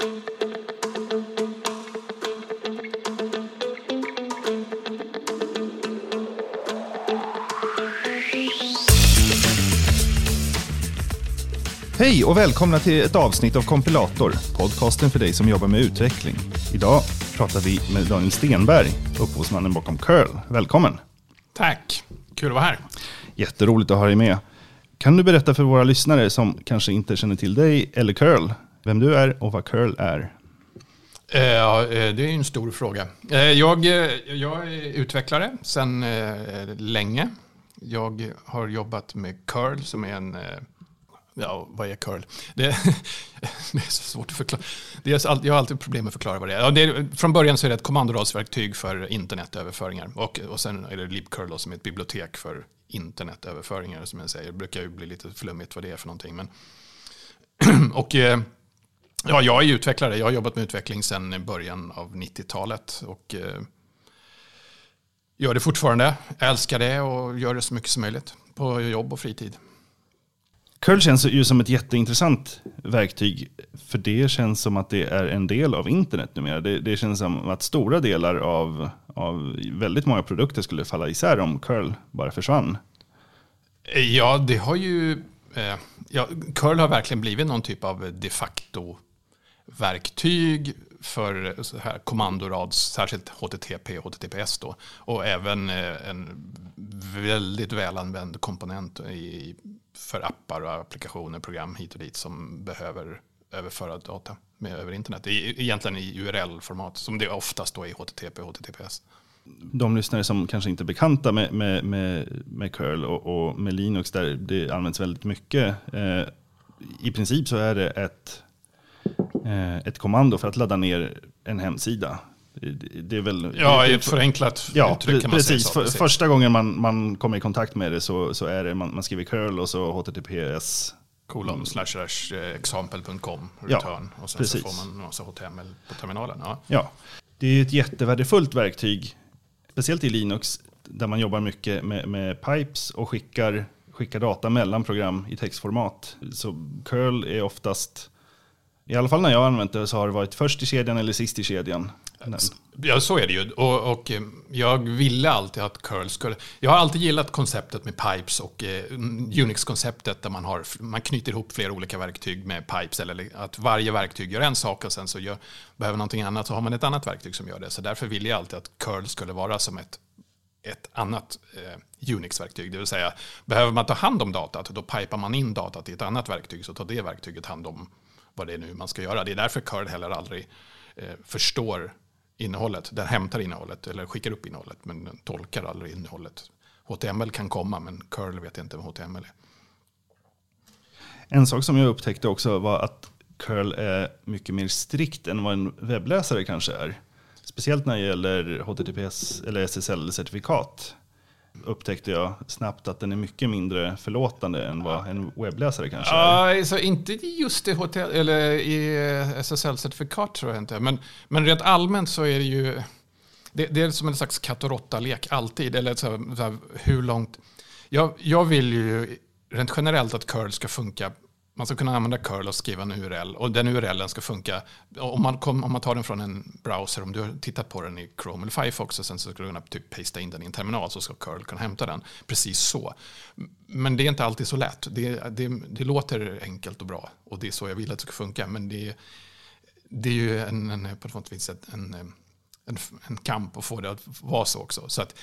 Hej och välkomna till ett avsnitt av Kompilator, podcasten för dig som jobbar med utveckling. Idag pratar vi med Daniel Stenberg, upphovsmannen bakom Curl. Välkommen! Tack, kul att vara här. Jätteroligt att ha dig med. Kan du berätta för våra lyssnare som kanske inte känner till dig eller Curl, vem du är och vad Curl är? Eh, ja, eh, det är en stor fråga. Eh, jag, jag är utvecklare sedan länge. Jag har jobbat med curl som är en... Ja, vad är curl? Det, det är så svårt att förklara. Det är, jag har alltid problem med att förklara vad det är. Ja, det är. Från början så är det ett kommandoradsverktyg för internetöverföringar. Och, och sen är det libcurl som är ett bibliotek för internetöverföringar. Som jag säger, det brukar ju bli lite flummigt vad det är för någonting. Men, och Ja, jag är utvecklare. Jag har jobbat med utveckling sedan början av 90-talet. Och eh, gör det fortfarande. Älskar det och gör det så mycket som möjligt på jobb och fritid. Curl känns ju som ett jätteintressant verktyg, för det känns som att det är en del av internet numera. Det, det känns som att stora delar av, av väldigt många produkter skulle falla isär om Curl bara försvann. Ja, det har ju... Eh, ja, curl har verkligen blivit någon typ av de verktyg för så här kommandorads, särskilt HTTP och HTTPS då. Och även eh, en väldigt välanvänd komponent i, för appar och applikationer, program hit och dit som behöver överföra data med över internet. I, egentligen i URL-format, som det oftast då är i HTTP och HTTPS. De lyssnare som kanske inte är bekanta med, med, med, med Curl och, och med Linux, där det används väldigt mycket. Eh, I princip så är det ett, ett kommando för att ladda ner en hemsida. Det, är väl, Ja, i ett förenklat Ja, uttryck kan man säga precis. så. För, precis. Första gången man, man kommer i kontakt med det så, så är det, man, man skriver curl och så https. kolon slash slash eh, example.com Ja, return och sen precis. så får man massa HTML på terminalen. Ja. Ja, det är ett jättevärdefullt verktyg, speciellt i Linux, där man jobbar mycket med, med pipes och skickar, skickar data mellan program i textformat. Så curl är oftast, i alla fall när jag har använt det, så har det varit först i kedjan eller sist i kedjan. ja, så är det ju. Och, och eh, jag ville alltid att curl skulle... Jag har alltid gillat konceptet med pipes och eh, mm, Unix-konceptet där man, har, man knyter ihop flera olika verktyg med pipes. Eller att varje verktyg gör en sak och sen så gör, behöver någonting annat så har man ett annat verktyg som gör det. Så därför ville jag alltid att curl skulle vara som ett ett annat eh, Unix-verktyg. Det vill säga, behöver man ta hand om datat, då pipar man in datat i ett annat verktyg, så tar det verktyget hand om vad det är nu man ska göra. Det är därför curl heller aldrig eh, förstår innehållet. Den hämtar innehållet, eller skickar upp innehållet, men den tolkar aldrig innehållet. HTML kan komma, men curl vet jag inte vad HTML är. En sak som jag upptäckte också var att curl är mycket mer strikt än vad en webbläsare kanske är. Speciellt när det gäller HTTPS eller SSL-certifikat upptäckte jag snabbt att den är mycket mindre förlåtande än vad en webbläsare kanske är. Ja, inte just i, HTML, eller i eh, SSL-certifikat tror jag inte. Men, men rent allmänt så är det ju... Det, det är som en slags katt och råtta-lek alltid. Eller så här, så här, hur långt... Jag, jag vill ju rent generellt att curl ska funka. Man ska kunna använda curl och skriva en URL. Och den URLen ska funka. Om man, kom, om man tar den från en browser, om du har tittat på den i Chrome eller Firefox och sen så ska du kunna typ pasta in den i en terminal så ska curl kunna hämta den. Precis så. Men det är inte alltid så lätt. Det, det, det låter enkelt och bra och det är så jag vill att det ska funka. Men det, det är ju en, en, på något vis en, en, en, en kamp att få det att vara så också. Så att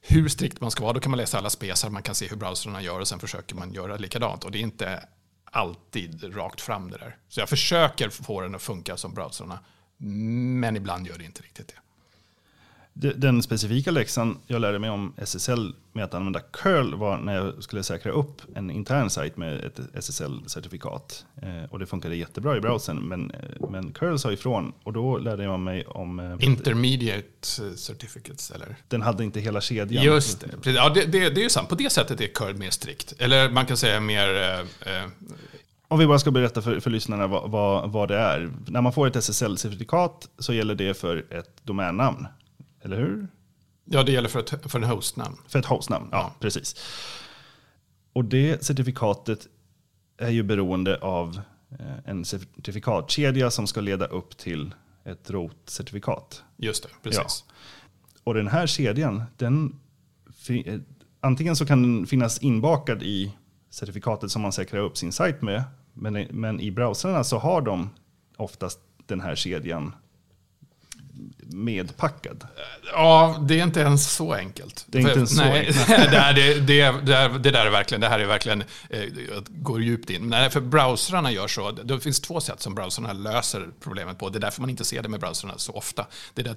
hur strikt man ska vara, då kan man läsa alla spesar, man kan se hur browsrarna gör och sen försöker man göra likadant. Och det är inte alltid rakt fram det där. Så jag försöker få den att funka som browsarna, men ibland gör det inte riktigt det. De- Den specifika läxan jag lärde mig om SSL med att använda curl var när jag skulle säkra upp en intern sajt med ett SSL-certifikat. Eh, och det funkade jättebra i browsern, men, eh, men curl sa ifrån. Och då lärde jag mig om... eh, Intermediate certificates, eller? Den hade inte hela kedjan. Just det. Ja, det, det, det är ju sant. På det sättet är curl mer strikt. Eller man kan säga mer... Eh, Om vi bara ska berätta för, för lyssnarna vad, vad, vad det är. När man får ett SSL-certifikat så gäller det för ett domännamn. Eller hur? ja, det gäller för, ett, för en hostnamn. För ett hostnamn, ja, precis. Och det certifikatet är ju beroende av eh, en certifikatkedja som ska leda upp till ett rotcertifikat. Just det, precis. Ja. Och den här kedjan, den, eh, antingen så kan den finnas inbakad i certifikatet som man säkrar upp sin sajt med, men, men i browsarna så har de oftast den här kedjan medpackad. Ja, det är inte ens så enkelt. Det är inte ens så nej, enkelt. det, det, det, det, där är verkligen, det här är verkligen, eh, går djupt in. Nej, för browsrarna gör så, det finns två sätt som browsrarna löser problemet på. Det är därför man inte ser det med browsrarna så ofta. Det är det,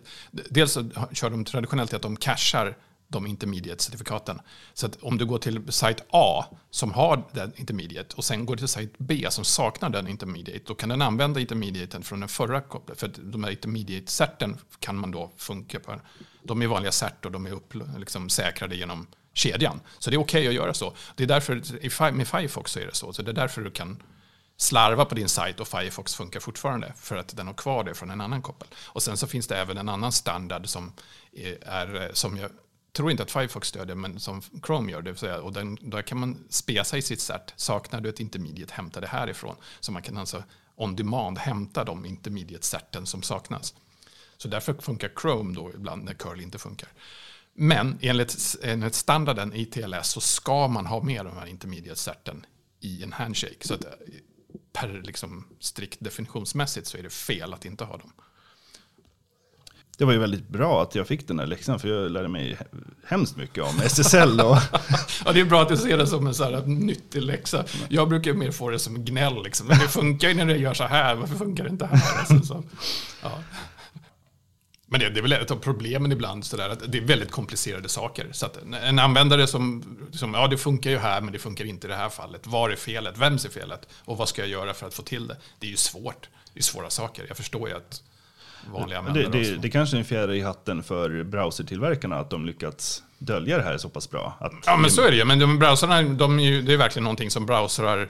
dels så kör de traditionellt att de cashar de intermediate-certifikaten. Så att om du går till sajt A som har den intermediate och sen går till sajt B som saknar den intermediate, då kan den använda intermediaten från den förra kopplet. För de här intermediate-certen kan man då funka på. De är vanliga cert och de är upp, liksom, säkrade genom kedjan. Så det är okej okay att göra så. Det är därför, med Firefox så är det så. Så det är därför du kan slarva på din sajt och Firefox funkar fortfarande för att den har kvar det från en annan koppel. Och sen så finns det även en annan standard som, är, som jag tror inte att Firefox stödjer, men som Chrome gör. Det vill säga, och den, där kan man spesa i sitt cert. Saknar du ett intermediate, hämta det härifrån. Så man kan alltså on demand hämta de intermediate-certen som saknas. Så därför funkar Chrome då ibland när curl inte funkar. Men enligt, enligt standarden i TLS så ska man ha med de här intermediate-certen i en handshake. Så att eh, per liksom strikt definitionsmässigt så är det fel att inte ha dem det var ju väldigt bra att jag fick den här läxan för jag lärde mig hemskt mycket om SSL. Och ja, det är bra att du ser det som en så här nyttig läxa. Jag brukar mer få det som gnäll. Liksom. Men det funkar ju när det gör så här, varför funkar det inte här? Alltså, så, ja. Men det, det, är väl ett av problemen ibland, så där, att det är väldigt komplicerade saker. Så att en, en användare som, som, ja det funkar ju här, men det funkar inte i det här fallet. Var är felet? Vems är felet? Och vad ska jag göra för att få till det? Det är ju svårt. Det är svåra saker. Jag förstår ju att vanliga användare. Det, det, det kanske är en fjärde i hatten för browsertillverkarna att de lyckats dölja det här så pass bra. Att ja, men så är det ju. Men de browsarna, de är ju, det är verkligen någonting som browsrar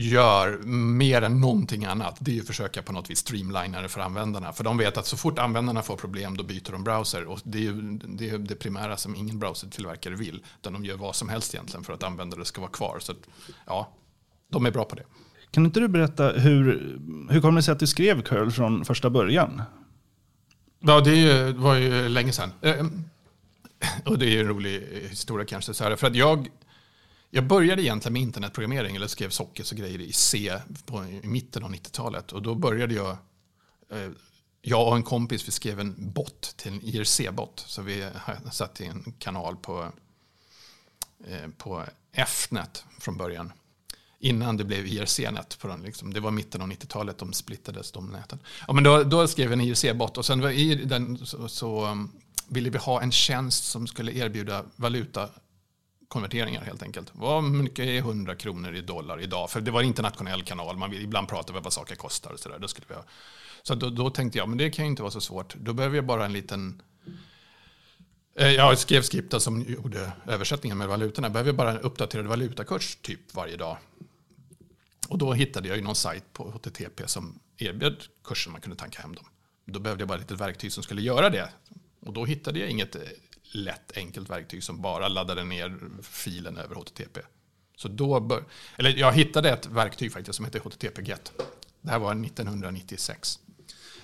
gör mer än någonting annat. Det är ju att försöka på något vis streamlina det för användarna. För de vet att så fort användarna får problem då byter de browser. Och det är ju det, är det primära som ingen browsertillverkare vill. Utan de gör vad som helst egentligen för att användare ska vara kvar. Så att, ja, de är bra på det. Kan inte du berätta hur, hur kommer det sig att du skrev curl från första början? Ja, det var ju länge sedan. Eh, eh, och det är en rolig historia kanske. Så här, för att jag, jag började egentligen med internetprogrammering, eller skrev sockets och grejer i C på, i mitten av 90-talet. Och då började jag, eh, jag och en kompis, vi skrev en bot till en IRC-bot. Så vi satt i en kanal på, på Fnet från början innan det blev IRC-nät. På den, liksom. Det var mitten av 90-talet de splittades, de näten. Ja, men då, då skrev vi en IRC-bot och sen var i den så, så um, ville vi ha en tjänst som skulle erbjuda valutakonverteringar helt enkelt. Vad mycket är 100 kronor i dollar idag? För det var en internationell kanal, man vill ibland prata om vad saker kostar och sådär. Då Så då, då, tänkte jag, men det kan ju inte vara så svårt. Då behöver jag bara en liten eh, jag skrev skripta som gjorde översättningen med valutorna. Behöver bara en uppdaterad valutakurs typ varje dag. Och då hittade jag ju någon sajt på HTTP som erbjöd kurser man kunde tanka hem dem. Då behövde jag bara ett litet verktyg som skulle göra det. Och då hittade jag inget lätt enkelt verktyg som bara laddade ner filen över HTTP. Så då bör, eller jag hittade ett verktyg faktiskt som heter HTTP-GET. Det här var 1996.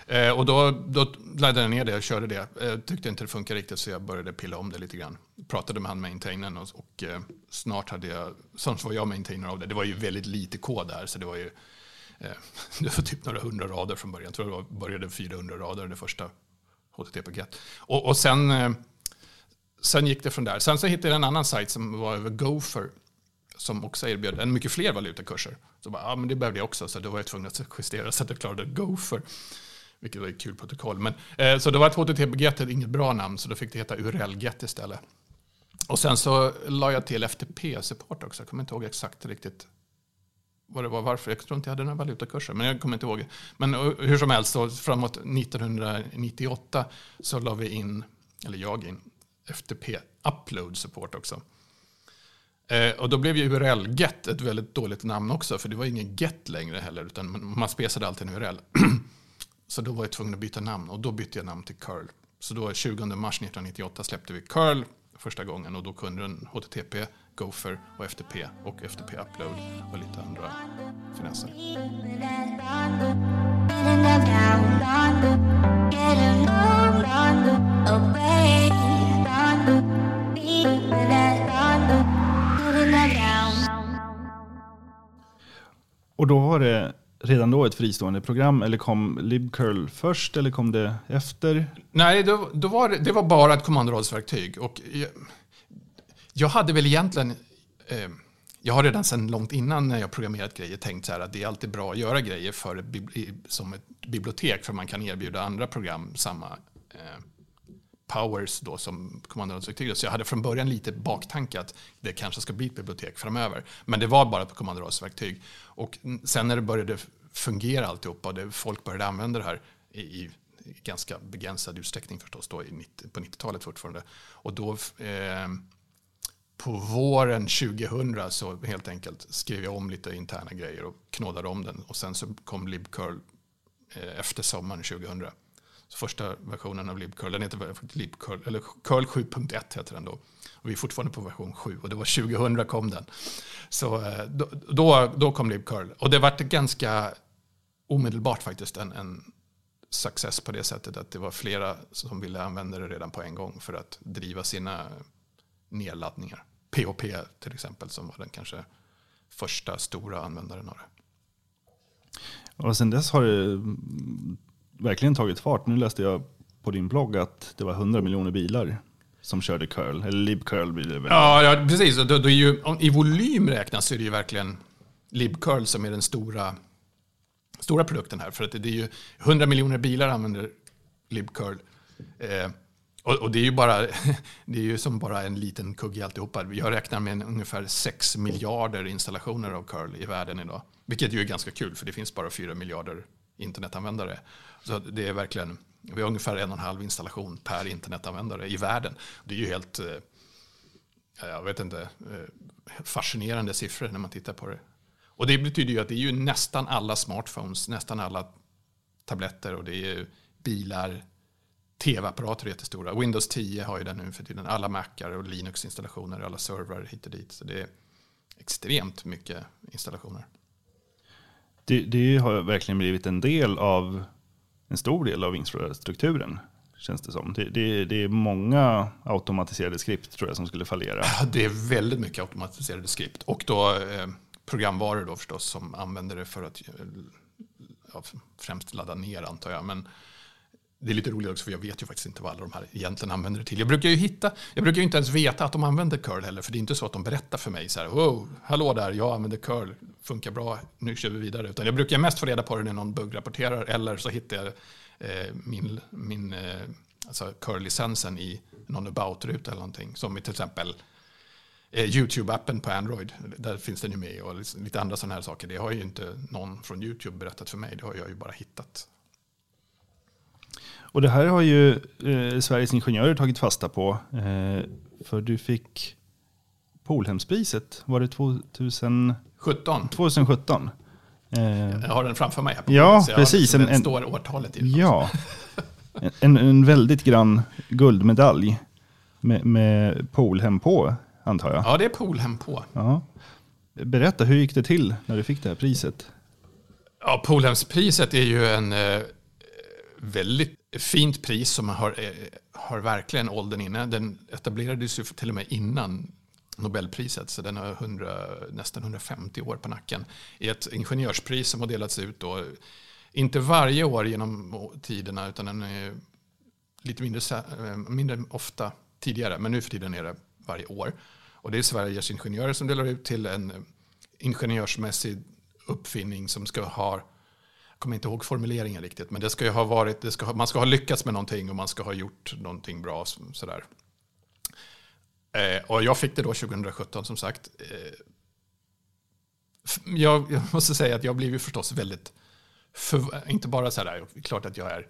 Eh, och då, då laddade jag ner det och körde det. Eh, tyckte inte det funkade riktigt så jag började pilla om det lite grann. Pratade med han maintainern och, och eh, snart hade jag, snart var jag maintainer av det. Det var ju väldigt lite kod där så det var ju eh, det var typ några hundra rader från början. Jag tror det var, började 400 rader det första HTTP-paket. Och, och sen, eh, sen gick det från där. Sen så hittade jag en annan sajt som var över Gopher som också erbjöd en mycket fler valutakurser. Så bara, ja, men det behövde jag också, så då var jag tvungen att justera så att jag klarade Gopher. Vilket var ett kul protokoll. Men, eh, så då var HTTP-get, inget bra namn, så då fick det heta URL-get istället. Och sen så la jag till FTP-support också. Jag kommer inte ihåg exakt riktigt vad det var, varför. Jag tror inte jag hade några valutakurser, men jag kommer inte ihåg. Men eh, hur som helst, så framåt 1998 så la vi in, eller jag in, FTP Upload Support också. Eh, och då blev ju URL-get ett väldigt dåligt namn också, för det var ingen get längre heller, utan man spesade alltid en URL. Så då var jag tvungen att byta namn och då bytte jag namn till Curl. Så då 20 mars 1998 släppte vi Curl första gången och då kunde den HTTP, Gopher och FTP och FTP Upload och lite andra finesser. Och då var det redan då ett fristående program eller kom libcurl först eller kom det efter? Nej, då, då var det, det var bara ett kommandoradsverktyg. Och jag, jag hade väl egentligen, eh, jag har redan sedan långt innan när jag programmerat grejer tänkt så här att det är alltid bra att göra grejer för ett, som ett bibliotek för man kan erbjuda andra program samma eh, powers då som kommandoradsverktyg. Så jag hade från början lite baktanke att det kanske ska bli ett bibliotek framöver. Men det var bara ett kommandoradsverktyg. Och sen när det började fungera alltihopa och det, folk började använda det här i, i ganska begränsad utsträckning förstås då i 90, på 90-talet fortfarande. Och då eh, på våren 2000 så helt enkelt skrev jag om lite interna grejer och knådade om den. Och sen så kom libcurl eh, efter sommaren 2000. Så första versionen av libcurl, den heter libcurl, eller curl 7.1 heter den då. Och vi är fortfarande på version 7 och det var 2000 kom den. Så eh, då, då, då kom libcurl. Och det vart ganska omedelbart faktiskt en, en success på det sättet att det var flera som ville använda det redan på en gång för att driva sina nedladdningar. POP till exempel som var den kanske första stora användaren av det. Och sen dess har det verkligen tagit fart. Nu läste jag på din blogg att det var 100 miljoner bilar som körde curl, eller libcurl blir det väl? Ja, ja precis. Då, då ju, I volym räknas är det ju verkligen libcurl som är den stora, stora produkten här. För att det är ju 100 miljoner bilar använder libcurl. Eh, och, och, det är ju bara, det är ju som bara en liten kugg i alltihopa. Jag räknar med en, ungefär 6 miljarder installationer av curl i världen idag. Vilket ju är ganska kul, för det finns bara 4 miljarder internetanvändare. Så det är verkligen, vi har ungefär en och en halv installation per internetanvändare i världen. Det är ju helt, eh, jag vet inte, eh, fascinerande siffror när man tittar på det. Och det betyder ju att det är ju nästan alla smartphones, nästan alla tabletter och det är bilar, tv-apparater är jättestora. Windows 10 har ju den nu för tiden. Alla Macar och Linux-installationer, alla servrar hit och dit. Så det är extremt mycket installationer. Det, det har verkligen blivit en del av en stor del av infrastrukturen. Känns det som. Det, det, det, är många automatiserade skript tror jag som skulle fallera. Det är väldigt mycket automatiserade skript. Och då eh, programvaror då förstås som använder det för att eh, ja, främst ladda ner antar jag. Men det är lite roligt också för jag vet ju faktiskt inte vad alla de här egentligen använder det till. Jag brukar ju hitta, jag brukar ju inte ens veta att de använder curl heller, för det är inte så att de berättar för mig så här, wow, hallå där, jag använder curl, funkar bra, nu kör vi vidare. Utan jag brukar mest få reda på det när någon buggrapporterar eller så hittar jag eh, min, min eh, alltså curl-licensen i någon about-ruta eller någonting. Som i till exempel eh, YouTube-appen på Android, där finns den ju med och lite andra sådana här saker. Det har ju inte någon från YouTube berättat för mig, det har jag ju bara hittat. Och det här har ju eh, Sveriges Ingenjörer tagit fasta på. Eh, för du fick Polhemspriset, var det 2017? 2017. Eh, jag har den framför mig. Här på ja, precis. Den en, står årtalet i. Ja, en, en väldigt grann guldmedalj med, med Polhem på, antar jag. Ja, det är Polhem på. Ja. Berätta, hur gick det till när du fick det här priset? Ja, Polhemspriset är ju en eh, väldigt fint pris som har, eh, har verkligen åldern inne. Den etablerades ju till och med innan Nobelpriset, så den har 100, nästan 150 år på nacken. I ett ingenjörspris som har delats ut då, inte varje år genom tiderna, utan den är lite mindre, eh, mindre ofta tidigare, men nu för tiden är det varje år. Och det är Sveriges ingenjörer som delar ut till en eh, ingenjörsmässig uppfinning som ska ha jag kommer inte ihåg formuleringen riktigt, men det ska ju ha varit, det ska, man ska ha lyckats med någonting och man ska ha gjort någonting bra. Sådär. Eh, och jag fick det då 2017 som sagt. Eh, jag, jag, måste säga att jag blev ju förstås väldigt, för, inte bara så här, klart att jag är,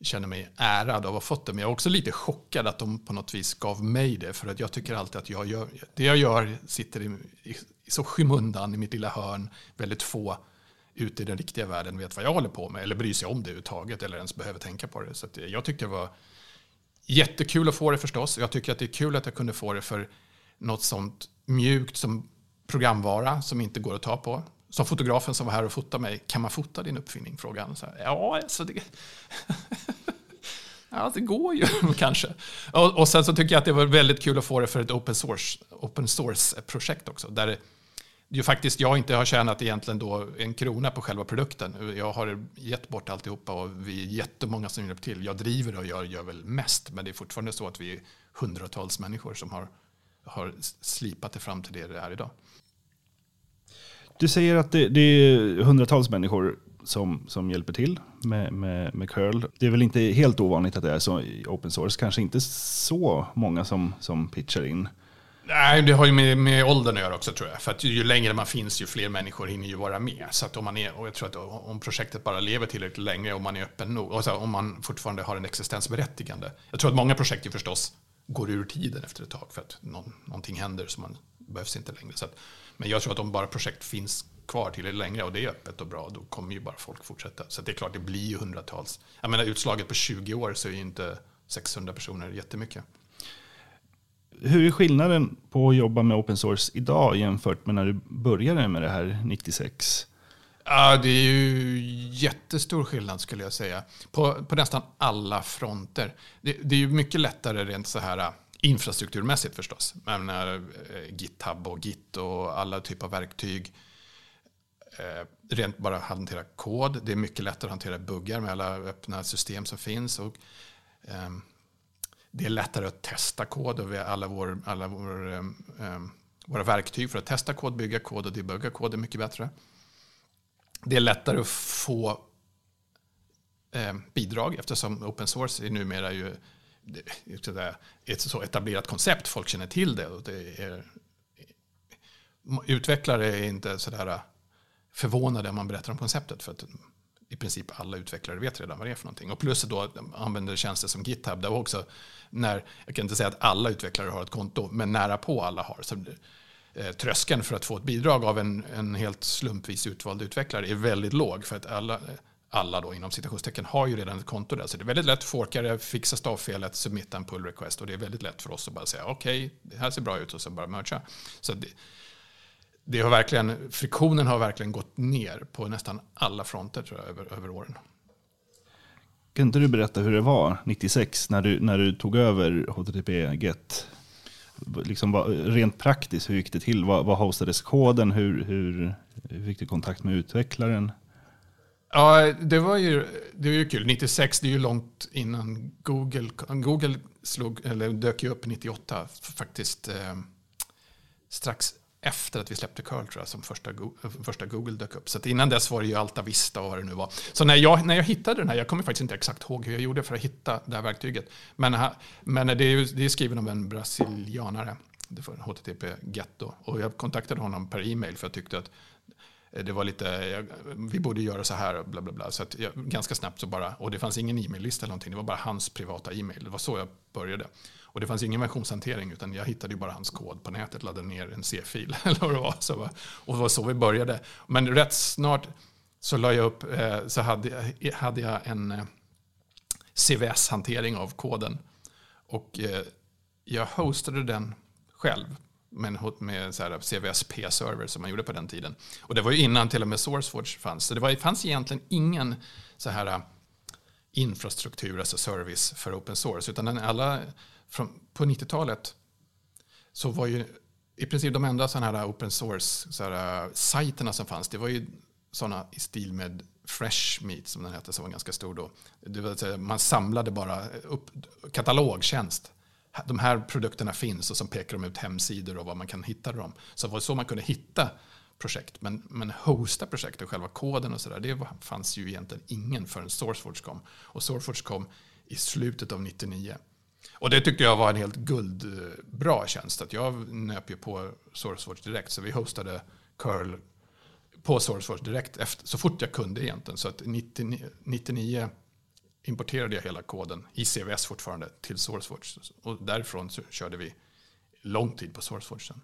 känner mig ärad av att ha fått det, men jag är också lite chockad att de på något vis gav mig det, för att jag tycker alltid att jag gör, det jag gör sitter i, i, i så skymundan i mitt lilla hörn, väldigt få ute i den riktiga världen vet vad jag håller på med eller bryr sig om det överhuvudtaget eller ens behöver tänka på det. Så jag tyckte det var jättekul att få det förstås. Jag tycker att det är kul att jag kunde få det för något sånt mjukt som programvara som inte går att ta på. Som fotografen som var här och fotade mig, kan man fota din uppfinning? Frågade han. Så här, ja, alltså det... ja, det går ju kanske. Och, och, sen så tycker jag att det var väldigt kul att få det för ett open source, open source-projekt också. Där det, ju faktiskt jag inte har tjänat egentligen då en krona på själva produkten. Jag har gett bort alltihopa och vi är jättemånga som hjälper till. Jag driver och jag gör väl mest, men det är fortfarande så att vi är hundratals människor som har, har slipat det fram till det det är idag. Du säger att det, det är hundratals människor som, som hjälper till med, med, med curl. Det är väl inte helt ovanligt att det är så i open source. Kanske inte så många som, som pitchar in. Nej, det har ju med, med åldern att göra också tror jag. För att ju längre man finns, ju fler människor hinner ju vara med. Så att om man är, och jag tror att om projektet bara lever tillräckligt länge och man är öppen nog, alltså om man fortfarande har en existensberättigande. Jag tror att många projekt ju förstås går ur tiden efter ett tag för att någon, någonting händer så man behövs inte längre. Så att, men jag tror att om bara projekt finns kvar tillräckligt länge och det är öppet och bra, då kommer ju bara folk fortsätta. Så det är klart, det blir ju hundratals. Jag menar, utslaget på 20 år så är ju inte 600 personer jättemycket. Hur är skillnaden på att jobba med open source idag jämfört med när du började med det här 96? Ja, det är ju jättestor skillnad skulle jag säga. På, på nästan alla fronter. Det, det är ju mycket lättare rent så här äh, infrastrukturmässigt förstås. Jag menar, eh, äh, GitHub och Git och alla typer av verktyg. Eh, rent bara hantera kod. Det är mycket lättare att hantera buggar med alla öppna system som finns. Och, eh, det är lättare att testa kod och vi alla, vår, alla vår, eh, våra verktyg för att testa kod, bygga kod och debugga kod är mycket bättre. Det är lättare att få eh, bidrag eftersom open source är numera ju ett så etablerat koncept, folk känner till det. Och det är, utvecklare är inte sådär eh, förvånade om man berättar om konceptet. För att i princip alla utvecklare vet redan vad det är för någonting. Och plus då använder tjänster som GitHub. Där också när, jag kan inte säga att alla utvecklare har ett konto, men nära på alla har. Så, eh, tröskeln för att få ett bidrag av en, en helt slumpvis utvald utvecklare är väldigt låg. För att alla, alla då inom citationstecken har ju redan ett konto där. Så det är väldigt lätt för forskare fixa stavfelet, submitta en pull request och det är väldigt lätt för oss att bara säga okej, okay, det här ser bra ut och så bara mercha. Så det, det har verkligen, friktionen har verkligen gått ner på nästan alla fronter tror jag, över, över åren. Kan inte du berätta hur det var 96 när du, när du tog över HTTP GET? Liksom, rent praktiskt, hur gick det till? Vad, vad hostades koden? Hur, hur, hur fick du kontakt med utvecklaren? Ja, det var ju, det var ju kul. 96, det är ju långt innan Google. Google slog, eller dök ju upp 98 faktiskt. Eh, strax efter att vi släppte Curl tror jag, som första, eh, första Google dök upp. Så innan dess var det ju Alta Vista och vad det nu var. Så när jag, när jag hittade den här, jag kommer faktiskt inte exakt ihåg hur jag gjorde för att hitta det här verktyget. Men, men det, är, det är skriven av en brasilianare, det var HTTP-getto. Och jag kontaktade honom per e-mail för jag tyckte att Eh, det var lite, vi borde göra så här och bla bla bla. Så att jag, ganska snabbt så bara, och det fanns ingen e-maillista eller någonting, det var bara hans privata e-mail. Det var så jag började. Och det fanns ingen versionshantering utan jag hittade ju bara hans kod på nätet, laddade ner en C-fil eller vad det var. Så, och det var så vi började. Men rätt snart så la jag upp, eh, så hade, eh, hade jag en CVS-hantering av koden. Och jag hostade den själv med, med här CVSP-server som man gjorde på den tiden. Och det var ju innan till och med SourceForge fanns. Så det var, fanns egentligen ingen så här äh, infrastruktur, alltså service för open source. Utan alla från, på 90-talet så var ju i princip de enda sådana här open source så här, äh, sajterna som fanns, det var ju sådana i stil med Fresh Meat som den hette, som var ganska stor då. Det vill säga, man samlade bara upp katalogtjänst. De här produkterna finns och som pekar de ut hemsidor och var man kan hitta dem. Så det var så man kunde hitta projekt. Men, men hosta projekt och själva koden och sådär, det fanns ju egentligen ingen förrän SourceForge kom. Och SourceForge kom i slutet av 99. Och det tyckte jag var en helt guldbra eh, tjänst. Att jag nöp ju på SourceForge direkt. Så vi hostade curl på SourceForge direkt efter, så fort jag kunde egentligen. Så att 99, 99 importerade jag hela koden i CVS fortfarande till SourceForge. Och därifrån så körde vi lång tid på SourceForge sen.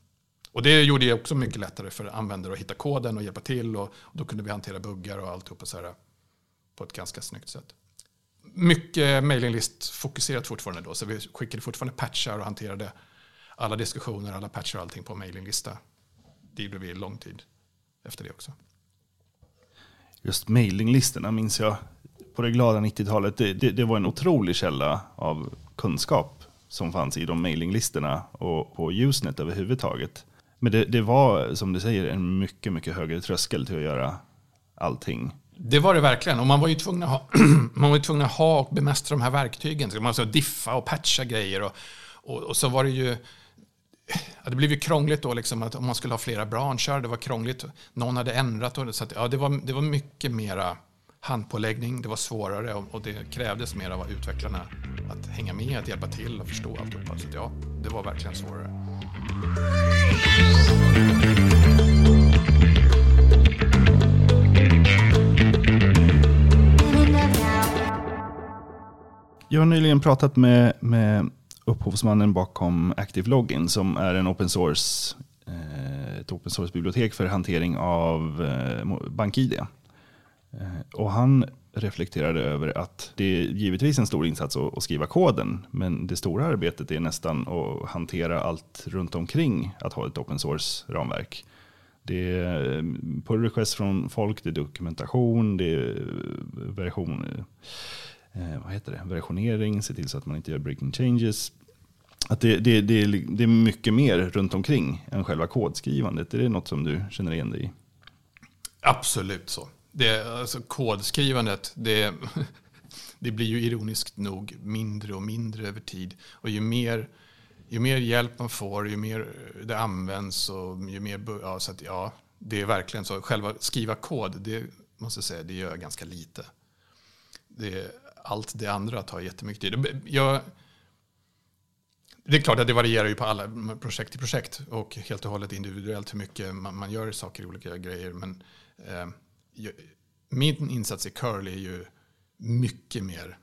Och det gjorde det också mycket lättare för användare att hitta koden och hjälpa till. Och, då kunde vi hantera buggar och alltihopa så här på ett ganska snyggt sätt mycket mailinglist-fokuserat fortfarande då. Så vi skickade fortfarande patchar och hanterade alla diskussioner, alla patchar och allting på mailinglista. Det gjorde vi lång tid efter det också. Just mailinglistorna minns jag på det glada 90-talet. Det, det, det, var en otrolig källa av kunskap som fanns i de mailinglistorna och på Usenet överhuvudtaget. Men det, det var, som du säger, en mycket, mycket högre tröskel till att göra allting. Det var det verkligen. Och man var ju tvungen att ha, man var ju tvungen att ha och bemästra de här verktygen. Man var så diffa och patcha grejer. Och, och, och så var det ju... Ja, det blev ju krångligt då, liksom, att om man skulle ha flera branscher. Det var krångligt. Någon hade ändrat. Och, så att, ja, det, var, det var mycket mera handpåläggning. Det var svårare och, det krävdes mer av utvecklarna att hänga med, att hjälpa till och förstå alltihopa. Så att, ja, det var verkligen svårare. Jag har nyligen pratat med, med upphovsmannen bakom Active Login som är en open source, eh, ett open source-bibliotek för hantering av eh, BankID. Eh, och han reflekterade över att det är givetvis en stor insats att, skriva koden, men det stora arbetet är nästan att hantera allt runt omkring att ha ett open source-ramverk. Det är eh, pull request från folk, det är dokumentation, det är eh, version, vad heter det? versionering, se till så att man inte gör breaking changes. Att det, det, det, det är mycket mer runt omkring än själva kodskrivandet. Är det något som du känner igen dig i? Absolut så. Det, alltså, kodskrivandet, det, det blir ju ironiskt nog mindre och mindre över tid. Och ju mer, ju mer hjälp man får, ju mer det används och ju mer... Ja, så att, ja, det är verkligen så. Själva skriva kod, det måste jag säga, det gör jag ganska lite. Det, allt det andra tar jättemycket tid. Jag, det är klart att det varierar ju på alla projekt till projekt och helt och hållet individuellt hur mycket man, man gör saker i olika grejer. Men eh, min insats i curl är ju mycket mer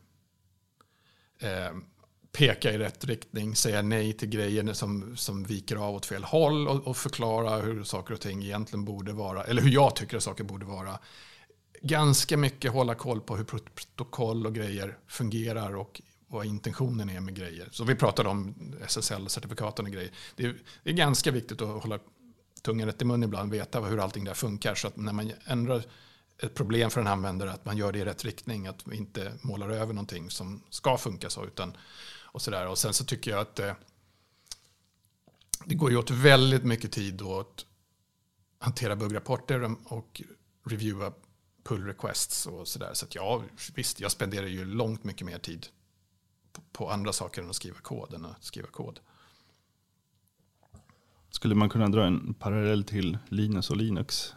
eh, peka i rätt riktning, säga nej till grejer som, som viker av åt fel håll och, och, förklara hur saker och ting egentligen borde vara, eller hur jag tycker att saker borde vara. Ganska mycket hålla koll på hur protokoll och grejer fungerar och vad intentionen är med grejer. Så vi pratade om SSL-certifikaten och grejer. Det är, det är ganska viktigt att hålla tungan rätt i mun ibland, veta hur allting där funkar. Så att när man ändrar ett problem för en användare, att man gör det i rätt riktning. Att vi inte målar över någonting som ska funka så. Utan, och, så där. och sen så tycker jag att det, det går ju åt väldigt mycket tid åt att hantera buggrapporter och reviewa pull requests och sådär. Så att ja, visst, jag spenderar ju långt mycket mer tid på, på andra saker än att skriva kod än att skriva kod. Skulle man kunna dra en parallell till Linus och Linux?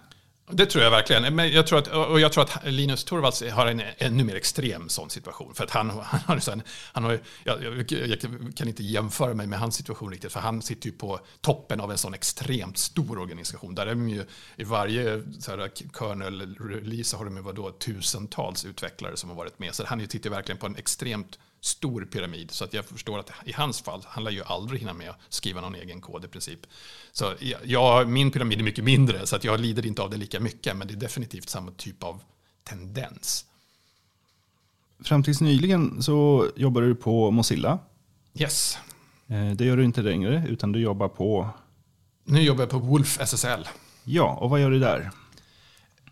Det tror jag verkligen. Men jag tror att, och jag tror att Linus Torvalds har en ännu mer extrem sån situation. För att han, han har, han har jag, jag, kan inte jämföra mig med hans situation riktigt. För han sitter ju på toppen av en sån extremt stor organisation. Där är de ju, i varje kernel-release har de ju vadå, tusentals utvecklare som har varit med. Så han sitter verkligen på en extremt stor pyramid. Så att jag förstår att i hans fall, han lär ju aldrig hinna med att skriva någon egen kod i princip. Så ja, min pyramid är mycket mindre, så att jag lider inte av det lika mycket. Men det är definitivt samma typ av tendens. Fram tills nyligen så jobbade du på Mozilla. Yes. Eh, det gör du inte längre, utan du jobbar på? Nu jobbar jag på Wolf SSL. Ja, och vad gör du där?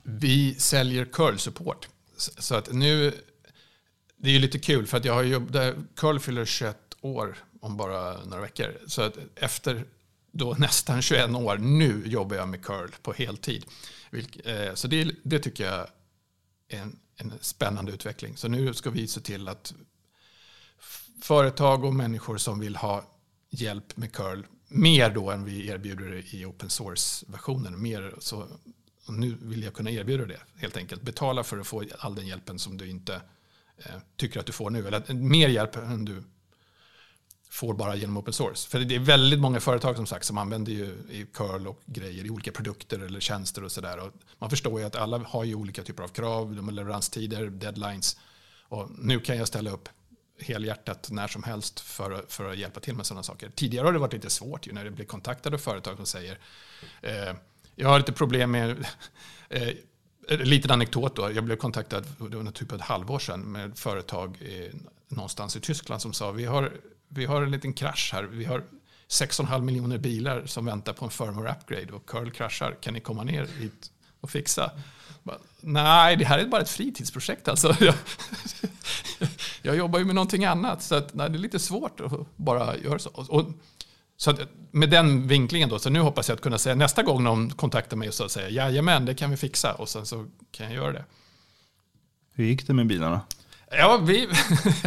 Vi säljer curl-support. Så att nu det är ju lite kul för att jag har jobbat, Curl fyller 21 år om bara några veckor. Så att efter då nästan 21 år, nu jobbar jag med curl på heltid. Eh, så det, det tycker jag är en, en spännande utveckling. Så nu ska vi se till att företag och människor som vill ha hjälp med curl mer då än vi erbjuder i open source-versionen. Mer så, nu vill jag kunna erbjuda det helt enkelt. Betala för att få all den hjälpen som du inte Eh, tycker att du får nu. Eller mer hjälp än du får bara genom open source. För det är väldigt många företag som sagt som använder ju i curl och grejer i olika produkter eller tjänster och sådär. Man förstår ju att alla har ju olika typer av krav, de har leveranstider, deadlines. Och nu kan jag ställa upp helhjärtat när som helst för, för att hjälpa till med sådana saker. Tidigare har det varit lite svårt ju när det blir kontaktade företag som säger eh, jag har lite problem med eh, Eh, liten anekdot då. Jag blev kontaktad det var typ ett halvår sedan med ett företag i, någonstans i Tyskland som sa vi har, vi har en liten krasch här. Vi har 6,5 miljoner bilar som väntar på en firmware upgrade och curl kraschar. Kan ni komma ner hit och fixa? Bara, Nej, det här är bara ett fritidsprojekt alltså. Jag, jag jobbar ju med någonting annat så att, nej, det är lite svårt att bara göra så. Och, så att, med den vinklingen då, så nu hoppas jag att kunna säga nästa gång någon kontaktar mig och så säger jajamän, det kan vi fixa och sen så kan jag göra det. Hur gick det med bilarna? Ja, vi,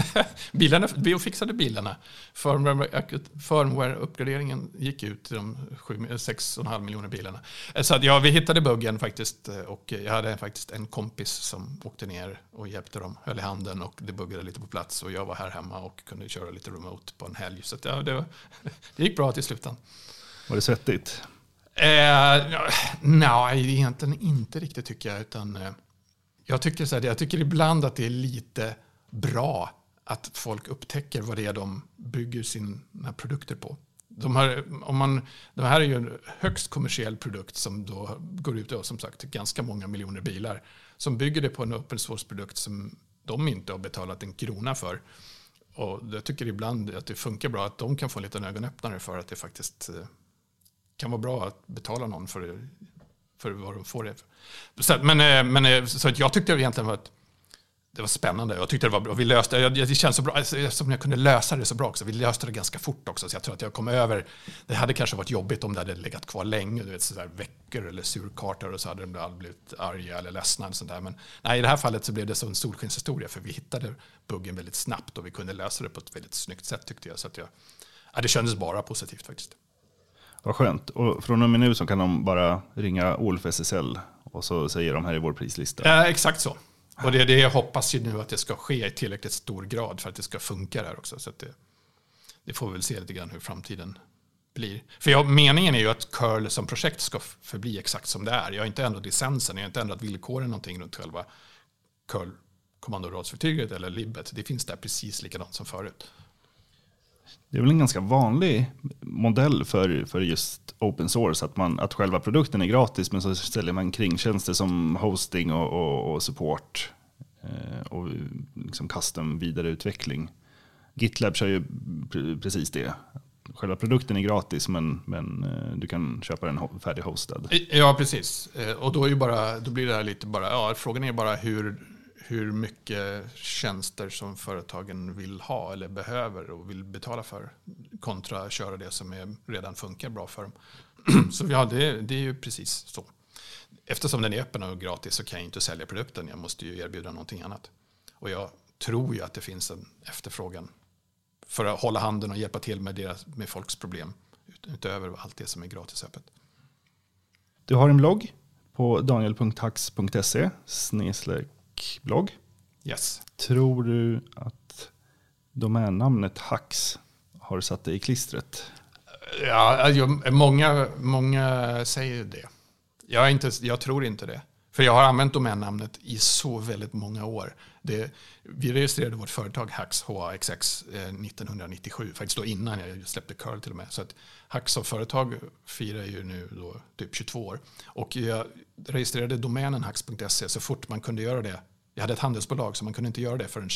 bilarna, vi fixade bilarna. Firmware-uppgraderingen gick ut till de 6,5 miljoner bilarna. Så att, ja, vi hittade buggen faktiskt och jag hade faktiskt en kompis som åkte ner och hjälpte dem, höll i handen och det buggade lite på plats och jag var här hemma och kunde köra lite remote på en helg. Så att, ja, det, var, det gick bra till slutändan. Var det svettigt? Eh, nej, egentligen inte riktigt tycker jag. Utan, eh, jag tycker, så här, jag tycker ibland att det är lite bra att folk upptäcker vad det är de bygger sina produkter på. De här, om man, de här är ju en högst kommersiell produkt som då går ut och som sagt ganska många miljoner bilar. Som bygger det på en open source-produkt som de inte har betalat en krona för. Och jag tycker ibland att det funkar bra att de kan få en liten ögonöppnare för att det faktiskt eh, kan vara bra att betala någon för, för vad de får det. Så, men eh, men eh, så att jag tyckte egentligen att det var spännande. Jag tyckte det var bra. Vi löste, det känns så bra, alltså, Eftersom som jag kunde lösa det så bra också. Vi löste det ganska fort också, så jag tror att jag kom över. Det hade kanske varit jobbigt om det hade legat kvar länge, du vet, så där veckor eller surkartor och så hade de aldrig blivit arga eller ledsna. Och sånt där. Men nej, i det här fallet så blev det så en solskenshistoria, för vi hittade buggen väldigt snabbt och vi kunde lösa det på ett väldigt snyggt sätt tyckte jag. Så att jag ja, det kändes bara positivt faktiskt. Vad skönt. Och från och med nu så kan de bara ringa Olf SSL och så säger de här i vår prislista. Ja, exakt så. Och det är det jag hoppas ju nu att det ska ske i tillräckligt stor grad för att det ska funka där också. Så det, det, får vi väl se lite grann hur framtiden blir. För jag, meningen är ju att curl som projekt ska förbli exakt som det är. Jag har inte ändrat licensen, jag har inte ändrat villkoren någonting runt själva curl kommandoradsverktyget eller libbet. Det finns där precis likadant som förut. Det är väl en ganska vanlig modell för, för just open source, att, man, att själva produkten är gratis men så säljer man kringtjänster som hosting och, och, och support eh, och liksom custom vidareutveckling. GitLab kör ju precis det. Själva produkten är gratis men, men eh, du kan köpa den färdighostad. Ja, precis. Eh, och då, är ju bara, då blir det här lite bara, ja, frågan är bara hur, hur mycket tjänster som företagen vill ha eller behöver och vill betala för kontra att köra det som är, redan funkar bra för dem. Så ja, det, det är ju precis så. Eftersom den är öppen och gratis så kan jag inte sälja produkten. Jag måste ju erbjuda någonting annat. Och jag tror ju att det finns en efterfrågan för att hålla handen och hjälpa till med, deras, med folks problem utöver allt det som är gratis öppet. Du har en blogg på daniel.hax.se blogg. Yes. Tror du att domännamnet Hax har satt dig i klistret? Ja, många, många säger det. Jag, inte, jag tror inte det. För jag har använt domännamnet i så väldigt många år. Det, vi registrerade vårt företag Hax, HAXX, 1997, faktiskt då innan jag släppte Curl till och med. Så att Hax som företag firar ju nu då typ 22 år. Och jag registrerade domänen hax.se så fort man kunde göra det. Jag hade ett handelsbolag så man kunde inte göra det förrän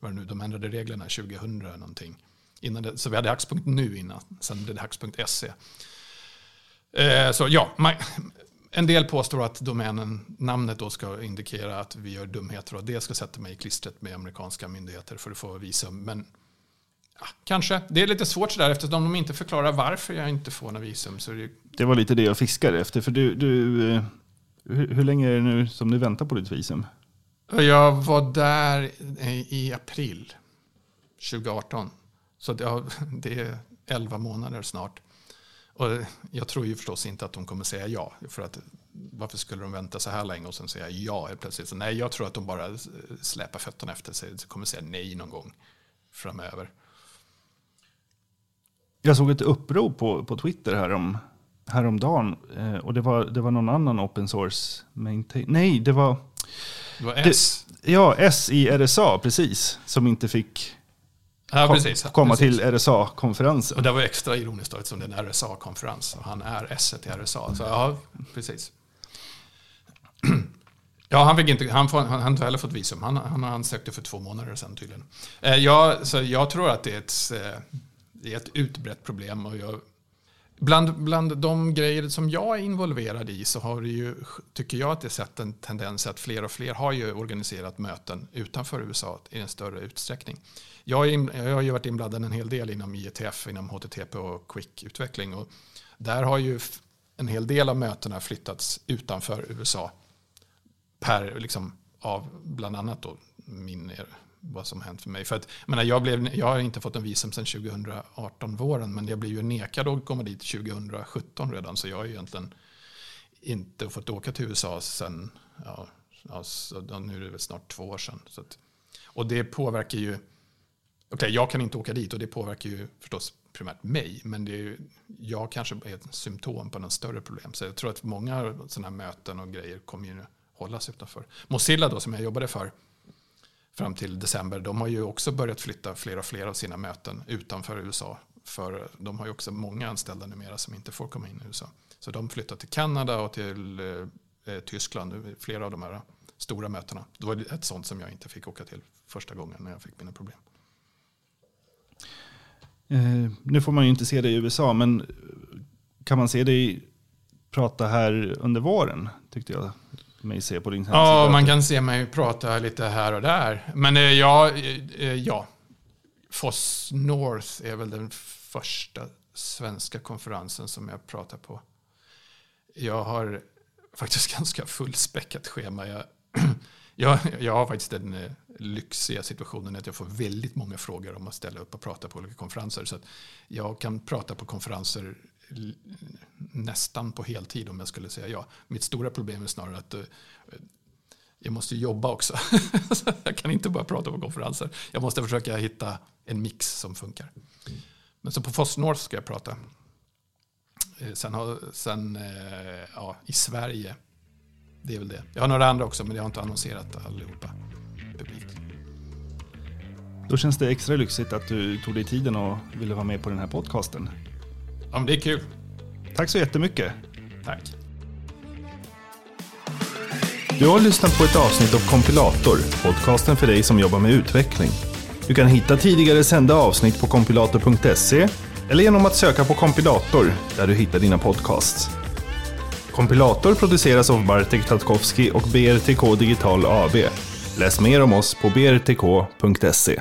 vad nu, de ändrade reglerna 2000 någonting. Innan det, så vi hade hax.nu innan, sen blev det hax.se. Eh, så ja, man, en del påstår att domänen, namnet då ska indikera att vi gör dumheter och det ska sätta mig i klistret med amerikanska myndigheter för att få visum. Men ja, kanske. Det är lite svårt sådär eftersom de inte förklarar varför jag inte får några visum. Så det... det var lite det jag fiskade efter. För du, du, eh, hur, hur länge är det nu som du väntar på ditt visum? Jag var där i april 2018. Så det är 11 månader snart. Och jag tror ju förstås inte att de kommer säga ja. För att varför skulle de vänta så här länge och sen säga ja plötsligt? Så nej, jag tror att de bara släpar fötterna efter sig. De kommer säga nej någon gång framöver. Jag såg ett upprop på, på Twitter härom, häromdagen. Eh, och det var, det var någon annan open source maintain. Nej, det var... Det var S. Det, ja, S i RSA, precis. Som inte fick Ja, precis. komma precis. till RSA-konferensen. Och det var extra ironiskt då, eftersom det är en RSA-konferens och han är S i RSA. Så ja, precis. Ja, han, fick inte, han, får, han, han inte heller fått visum. Han, han ansökte för två månader sedan tydligen. Eh, jag, så jag tror att det är ett, eh, det är ett utbrett problem. Och jag, bland, bland de grejer som jag är involverad i så har det ju, tycker jag att det sett en tendens att fler och fler har ju organiserat möten utanför USA i en större utsträckning. Jag, in, jag har ju varit inblandad en hel del inom IETF, inom HTTP och Quick-utveckling. Och där har ju en hel del av mötena flyttats utanför USA per, liksom, av bland annat då min, vad som hänt för mig. För att, menar, jag, blev, jag har inte fått en visum sedan 2018 våren, men jag blev ju nekad att komma dit 2017 redan, så jag har ju egentligen inte fått åka till USA sedan, ja, alltså, nu är det väl snart två år sedan. Så att, och det påverkar ju, okej okay, jag kan inte åka dit och det påverkar ju förstås primärt mig, men det är ju, jag kanske är ett symptom på något större problem. Så jag tror att många sådana här möten och grejer kommer ju hållas utanför. Mozilla då, som jag jobbade för fram till december, de har ju också börjat flytta fler och fler av sina möten utanför USA. För de har ju också många anställda numera som inte får komma in i USA. Så de flyttar till Kanada och till eh, eh Tyskland, flera av de här stora mötena. Det var ett sånt som jag inte fick åka till första gången när jag fick mina problem. Eh, nu får man ju inte se det i USA, men kan man se dig prata här under våren? Tyckte jag mig se på din hemsida. Ja, man kan se mig prata lite här och där. Men eh, ja, eh, eh ja. Foss North är väl den första svenska konferensen som jag pratar på. Jag har faktiskt ganska fullspäckat schema. Jag, jag, jag har faktiskt den eh, lyxiga situationen att jag får väldigt många frågor om att ställa upp och prata på olika konferenser. Så jag kan prata på konferenser nästan på heltid om jag skulle säga ja. Mitt stora problem är snarare att uh, jag måste jobba också. jag kan inte bara prata på konferenser. Jag måste försöka hitta en mix som funkar. Men så på Foss North ska jag prata. Eh, sen, har, sen uh, ja, i Sverige, det är väl det. Jag har några andra också men jag har inte annonserat allihopa publikt. Då känns det extra lyxigt att du tog dig tiden och ville vara med på den här podcasten. Ja, men det är kul. Tack så jättemycket. Tack. Du har lyssnat på ett avsnitt av Kompilator, podcasten för dig som jobbar med utveckling. Du kan hitta tidigare sända avsnitt på kompilator.se eller genom att söka på kompilator där du hittar dina podcasts. Kompilator produceras av Bartek Tatkowski och BRTK Digital AB. Läs mer om oss på brtk.se.